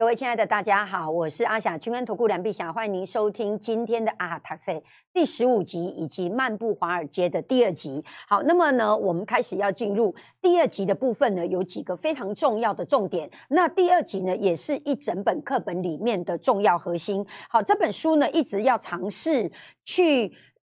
各位亲爱的大家好，我是阿霞，君安投顾梁碧霞，欢迎您收听今天的阿塔塞第十五集以及漫步华尔街的第二集。好，那么呢，我们开始要进入第二集的部分呢，有几个非常重要的重点。那第二集呢，也是一整本课本里面的重要核心。好，这本书呢，一直要尝试去。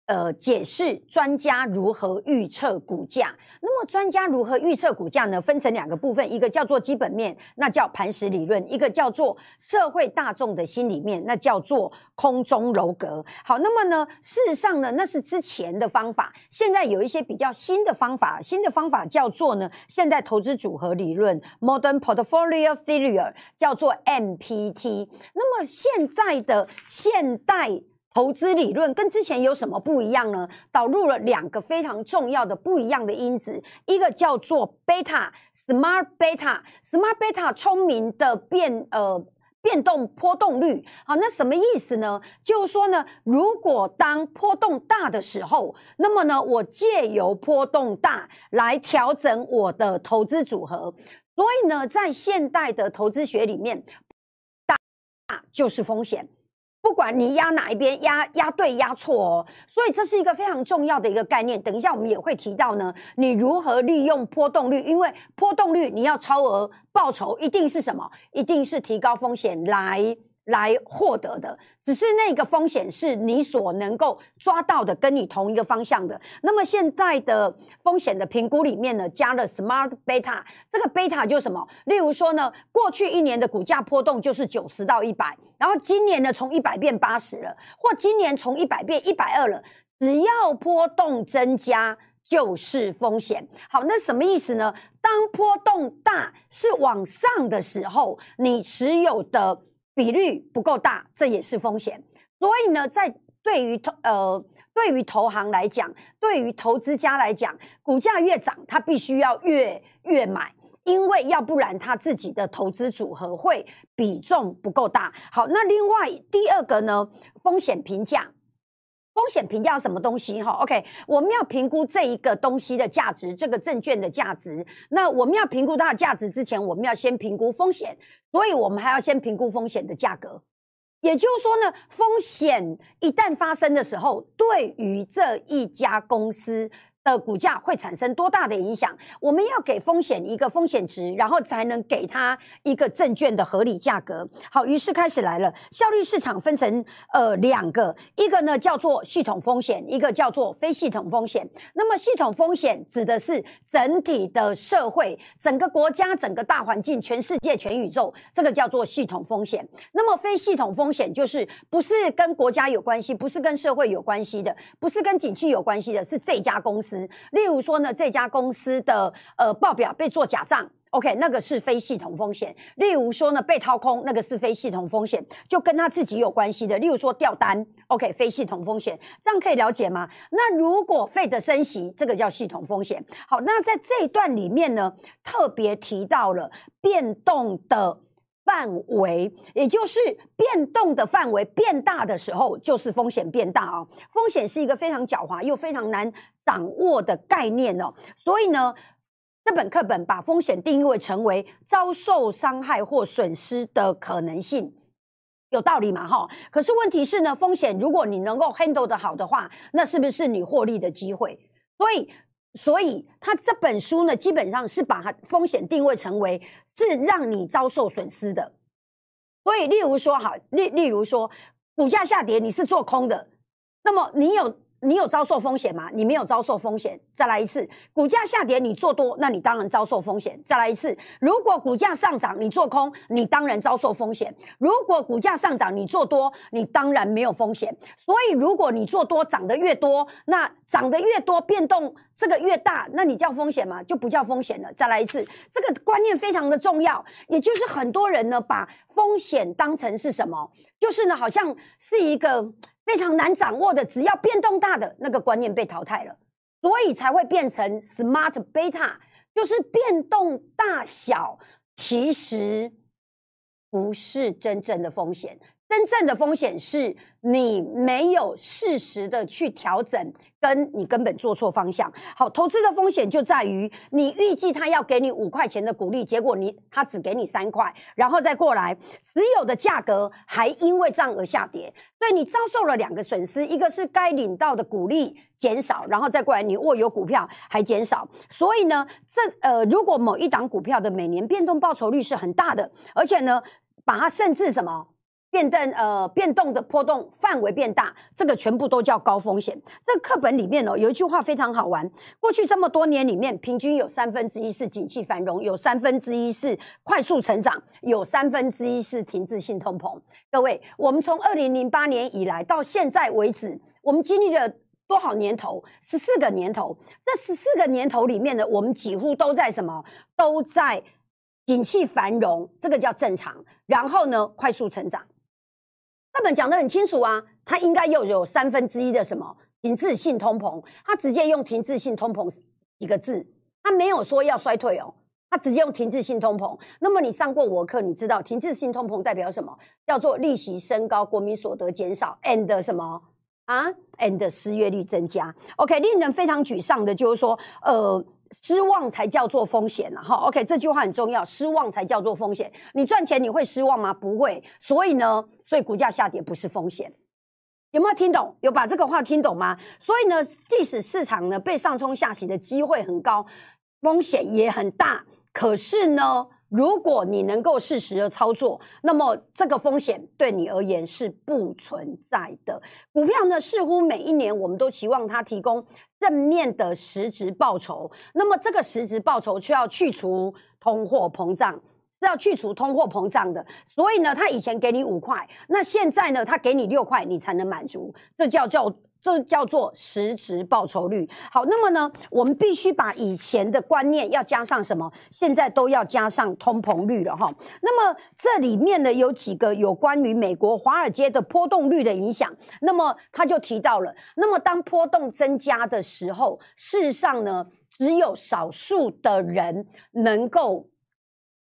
呃，解释专家如何预测股价。那么，专家如何预测股价呢？分成两个部分，一个叫做基本面，那叫磐石理论；一个叫做社会大众的心里面，那叫做空中楼阁。好，那么呢，事实上呢，那是之前的方法。现在有一些比较新的方法，新的方法叫做呢，现在投资组合理论 （Modern Portfolio Theory） 叫做 MPT。那么，现在的现代。投资理论跟之前有什么不一样呢？导入了两个非常重要的不一样的因子，一个叫做贝塔 （smart beta），smart beta 聪明的变呃变动波动率。好，那什么意思呢？就是说呢，如果当波动大的时候，那么呢，我借由波动大来调整我的投资组合。所以呢，在现代的投资学里面，大就是风险。不管你压哪一边，压压对压错哦，所以这是一个非常重要的一个概念。等一下我们也会提到呢，你如何利用波动率，因为波动率你要超额报酬，一定是什么？一定是提高风险来。来获得的，只是那个风险是你所能够抓到的，跟你同一个方向的。那么现在的风险的评估里面呢，加了 smart beta，这个 beta 就是什么？例如说呢，过去一年的股价波动就是九十到一百，然后今年呢从一百变八十了，或今年从一百变一百二了，只要波动增加就是风险。好，那什么意思呢？当波动大是往上的时候，你持有的。比率不够大，这也是风险。所以呢，在对于投呃对于投行来讲，对于投资家来讲，股价越涨，他必须要越越买，因为要不然他自己的投资组合会比重不够大。好，那另外第二个呢，风险评价。风险评价什么东西？哈，OK，我们要评估这一个东西的价值，这个证券的价值。那我们要评估它的价值之前，我们要先评估风险，所以我们还要先评估风险的价格。也就是说呢，风险一旦发生的时候，对于这一家公司。的股价会产生多大的影响？我们要给风险一个风险值，然后才能给它一个证券的合理价格。好，于是开始来了。效率市场分成呃两个，一个呢叫做系统风险，一个叫做非系统风险。那么系统风险指的是整体的社会、整个国家、整个大环境、全世界、全宇宙，这个叫做系统风险。那么非系统风险就是不是跟国家有关系，不是跟社会有关系的，不是跟景气有关系的，是这家公司。例如说呢，这家公司的呃报表被做假账，OK，那个是非系统风险。例如说呢，被掏空，那个是非系统风险，就跟他自己有关系的。例如说掉单，OK，非系统风险，这样可以了解吗？那如果费的升息，这个叫系统风险。好，那在这一段里面呢，特别提到了变动的。范围，也就是变动的范围变大的时候，就是风险变大哦。风险是一个非常狡猾又非常难掌握的概念哦。所以呢，这本课本把风险定义为成为遭受伤害或损失的可能性，有道理嘛？哈。可是问题是呢，风险如果你能够 handle 的好的话，那是不是你获利的机会？所以。所以，他这本书呢，基本上是把它风险定位成为是让你遭受损失的。所以，例如说，哈，例例如说，股价下跌，你是做空的，那么你有。你有遭受风险吗？你没有遭受风险。再来一次，股价下跌你做多，那你当然遭受风险。再来一次，如果股价上涨你做空，你当然遭受风险。如果股价上涨你做多，你当然没有风险。所以，如果你做多涨得越多，那涨得越多变动这个越大，那你叫风险吗？就不叫风险了。再来一次，这个观念非常的重要，也就是很多人呢把风险当成是什么？就是呢，好像是一个。非常难掌握的，只要变动大的那个观念被淘汰了，所以才会变成 smart beta，就是变动大小其实不是真正的风险，真正的风险是你没有适时的去调整，跟你根本做错方向。好，投资的风险就在于你预计他要给你五块钱的股利，结果你他只给你三块，然后再过来持有的价格还因为这样而下跌，所以你遭受了两个损失：一个是该领到的股利减少，然后再过来你握有股票还减少。所以呢，这呃，如果某一档股票的每年变动报酬率是很大的，而且呢，把它甚至什么？变动呃，变动的波动范围变大，这个全部都叫高风险。这课本里面哦，有一句话非常好玩。过去这么多年里面，平均有三分之一是景气繁荣，有三分之一是快速成长，有三分之一是停滞性通膨。各位，我们从二零零八年以来到现在为止，我们经历了多少年头？十四个年头。这十四个年头里面呢，我们几乎都在什么？都在景气繁荣，这个叫正常。然后呢，快速成长。课本讲的很清楚啊，它应该又有三分之一的什么停滞性通膨，它直接用停滞性通膨几个字，它没有说要衰退哦，它直接用停滞性通膨。那么你上过我课，你知道停滞性通膨代表什么？叫做利息升高，国民所得减少，and 什么啊？and 失业率增加。OK，令人非常沮丧的就是说，呃。失望才叫做风险了，哈，OK，这句话很重要。失望才叫做风险。你赚钱你会失望吗？不会。所以呢，所以股价下跌不是风险。有没有听懂？有把这个话听懂吗？所以呢，即使市场呢被上冲下洗的机会很高，风险也很大。可是呢？如果你能够适时的操作，那么这个风险对你而言是不存在的。股票呢，似乎每一年我们都期望它提供正面的实质报酬，那么这个实质报酬却要去除通货膨胀，是要去除通货膨胀的。所以呢，他以前给你五块，那现在呢，他给你六块，你才能满足，这叫叫。这叫做实质报酬率。好，那么呢，我们必须把以前的观念要加上什么？现在都要加上通膨率了哈。那么这里面呢，有几个有关于美国华尔街的波动率的影响。那么他就提到了，那么当波动增加的时候，事实上呢，只有少数的人能够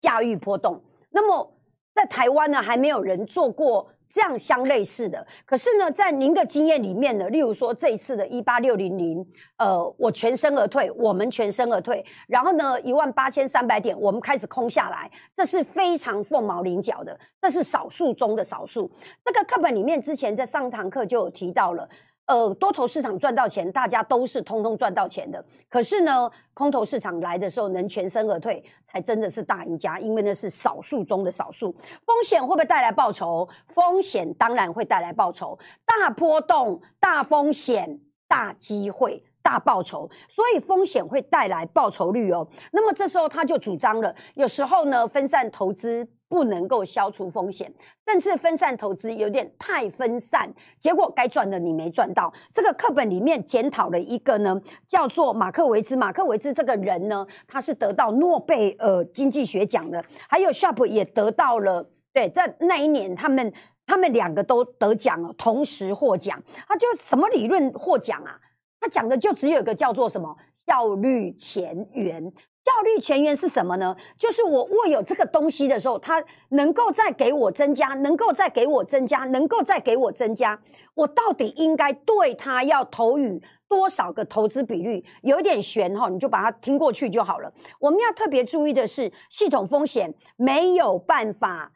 驾驭波动。那么在台湾呢，还没有人做过。这样相类似的，可是呢，在您的经验里面呢，例如说这一次的一八六零零，呃，我全身而退，我们全身而退，然后呢，一万八千三百点，我们开始空下来，这是非常凤毛麟角的，这是少数中的少数。那个课本里面之前在上堂课就有提到了。呃，多头市场赚到钱，大家都是通通赚到钱的。可是呢，空头市场来的时候，能全身而退，才真的是大赢家，因为那是少数中的少数。风险会不会带来报酬？风险当然会带来报酬，大波动、大风险、大机会、大报酬，所以风险会带来报酬率哦。那么这时候他就主张了，有时候呢，分散投资。不能够消除风险，甚至分散投资有点太分散，结果该赚的你没赚到。这个课本里面检讨了一个呢，叫做马克维兹。马克维兹这个人呢，他是得到诺贝尔经济学奖的，还有 Sharp 也得到了。对，在那一年，他们他们两个都得奖了，同时获奖。他就什么理论获奖啊？他讲的就只有一个叫做什么效率前缘。效率前缘是什么呢？就是我握有这个东西的时候，它能够再给我增加，能够再给我增加，能够再给我增加。我到底应该对它要投予多少个投资比率？有一点悬哈，你就把它听过去就好了。我们要特别注意的是，系统风险没有办法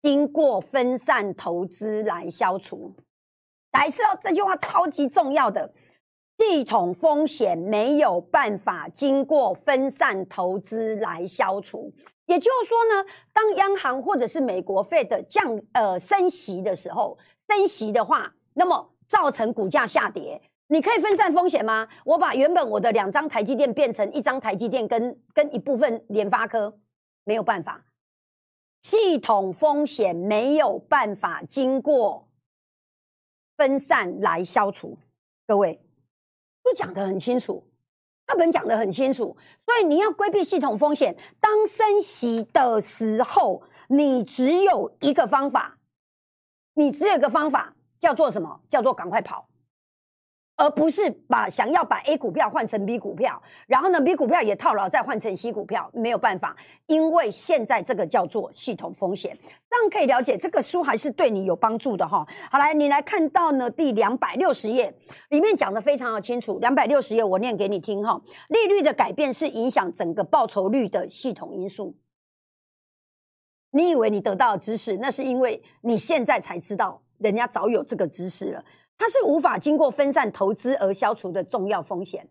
经过分散投资来消除。来一次哦，这句话超级重要的。系统风险没有办法经过分散投资来消除，也就是说呢，当央行或者是美国费的降呃升息的时候，升息的话，那么造成股价下跌，你可以分散风险吗？我把原本我的两张台积电变成一张台积电跟跟一部分联发科，没有办法，系统风险没有办法经过分散来消除，各位。都讲的很清楚，课本讲的很清楚，所以你要规避系统风险。当升息的时候，你只有一个方法，你只有一个方法，叫做什么？叫做赶快跑。而不是把想要把 A 股票换成 B 股票，然后呢 B 股票也套牢再换成 C 股票，没有办法，因为现在这个叫做系统风险，这样可以了解这个书还是对你有帮助的哈。好来，你来看到呢第两百六十页里面讲的非常的清楚，两百六十页我念给你听哈。利率的改变是影响整个报酬率的系统因素。你以为你得到知识，那是因为你现在才知道，人家早有这个知识了。它是无法经过分散投资而消除的重要风险，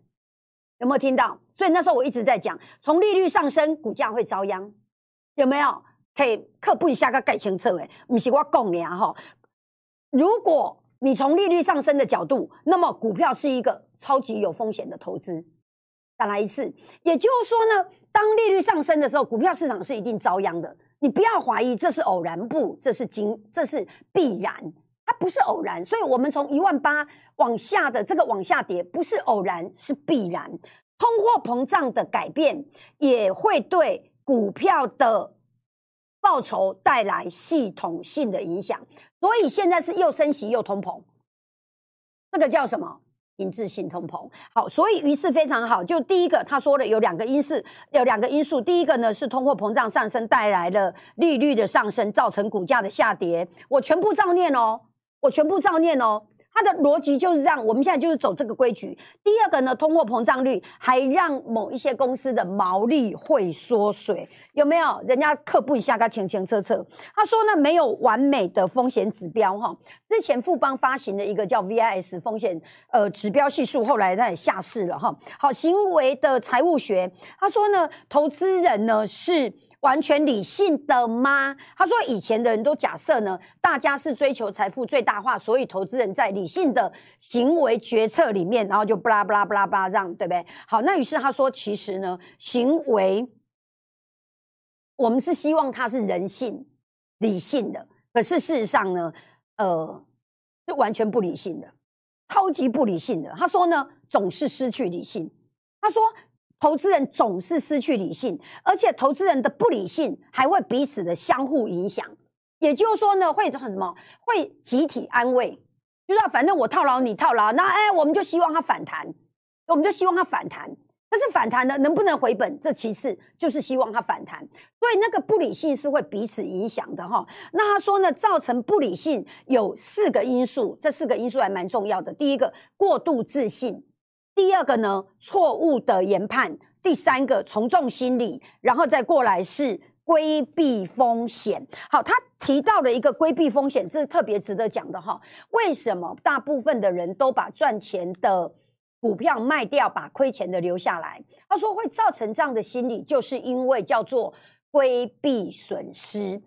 有没有听到？所以那时候我一直在讲，从利率上升，股价会遭殃，有没有？可以刻不一下个盖清楚诶，不是我讲的哈。如果你从利率上升的角度，那么股票是一个超级有风险的投资。再来一次，也就是说呢，当利率上升的时候，股票市场是一定遭殃的。你不要怀疑这是偶然，不，这是经，这是必然。它不是偶然，所以我们从一万八往下的这个往下跌，不是偶然，是必然。通货膨胀的改变也会对股票的报酬带来系统性的影响，所以现在是又升息又通膨，这个叫什么？因质性通膨。好，所以于是非常好。就第一个他说的有两个因素，有两个因素。第一个呢是通货膨胀上升带来了利率的上升，造成股价的下跌。我全部照念哦。我全部照念哦，它的逻辑就是这样。我们现在就是走这个规矩。第二个呢，通货膨胀率还让某一些公司的毛利会缩水，有没有？人家客布一下，他清清澈澈。他说呢，没有完美的风险指标哈。之前富邦发行的一个叫 VIS 风险呃指标系数，后来它也下市了哈。好，行为的财务学，他说呢，投资人呢是。完全理性的吗？他说，以前的人都假设呢，大家是追求财富最大化，所以投资人在理性的行为决策里面，然后就巴拉巴拉巴拉巴拉这样，对不对？好，那于是他说，其实呢，行为我们是希望它是人性理性的，可是事实上呢，呃，是完全不理性的，超级不理性的。他说呢，总是失去理性。他说。投资人总是失去理性，而且投资人的不理性还会彼此的相互影响。也就是说呢，会很什么？会集体安慰，就是反正我套牢你套牢，那哎，我们就希望它反弹，我们就希望它反弹。但是反弹呢，能不能回本？这其次，就是希望它反弹。所以那个不理性是会彼此影响的哈。那他说呢，造成不理性有四个因素，这四个因素还蛮重要的。第一个，过度自信。第二个呢，错误的研判；第三个，从众心理，然后再过来是规避风险。好，他提到了一个规避风险，这是特别值得讲的哈。为什么大部分的人都把赚钱的股票卖掉，把亏钱的留下来？他说会造成这样的心理，就是因为叫做规避损失，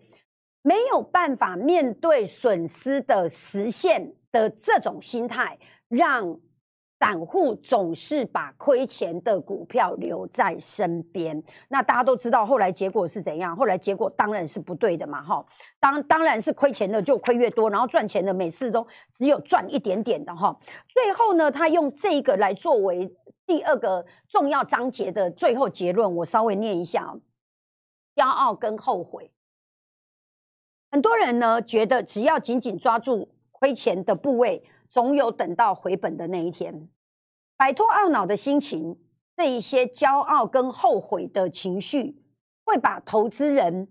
没有办法面对损失的实现的这种心态，让。散户总是把亏钱的股票留在身边，那大家都知道后来结果是怎样？后来结果当然是不对的嘛，哈，当当然是亏钱的就亏越多，然后赚钱的每次都只有赚一点点的哈。最后呢，他用这个来作为第二个重要章节的最后结论，我稍微念一下：骄傲跟后悔。很多人呢觉得只要紧紧抓住亏钱的部位。总有等到回本的那一天，摆脱懊恼的心情，这一些骄傲跟后悔的情绪，会把投资人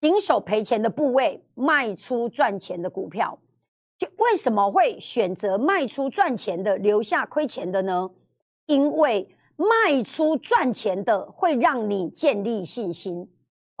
紧守赔钱的部位，卖出赚钱的股票。就为什么会选择卖出赚钱的，留下亏钱的呢？因为卖出赚钱的会让你建立信心。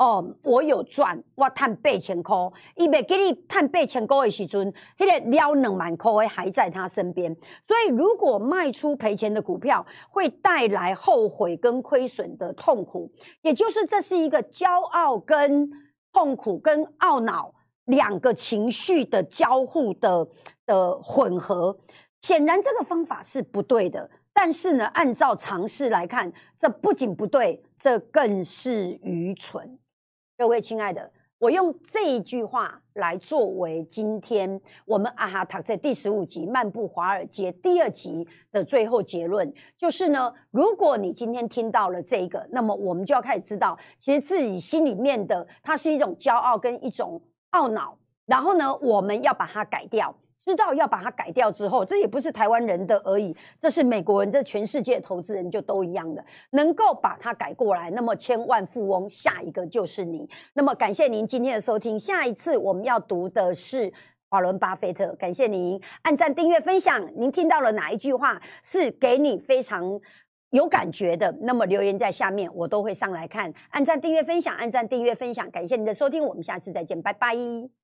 哦，我有赚，我赚八千块，伊袂给你赚八千块的时阵，迄个了两万块还在他身边。所以，如果卖出赔钱的股票，会带来后悔跟亏损的痛苦，也就是这是一个骄傲跟痛苦跟懊恼两个情绪的交互的的混合。显然，这个方法是不对的。但是呢，按照常识来看，这不仅不对，这更是愚蠢。各位亲爱的，我用这一句话来作为今天我们阿哈塔在第十五集《漫步华尔街》第二集的最后结论，就是呢，如果你今天听到了这个，那么我们就要开始知道，其实自己心里面的它是一种骄傲跟一种懊恼，然后呢，我们要把它改掉。知道要把它改掉之后，这也不是台湾人的而已，这是美国人，这全世界投资人就都一样的，能够把它改过来，那么千万富翁下一个就是你。那么感谢您今天的收听，下一次我们要读的是华伦巴菲特，感谢您按赞、订阅、分享。您听到了哪一句话是给你非常？有感觉的，那么留言在下面，我都会上来看。按赞、订阅、分享，按赞、订阅、分享，感谢您的收听，我们下次再见，拜拜。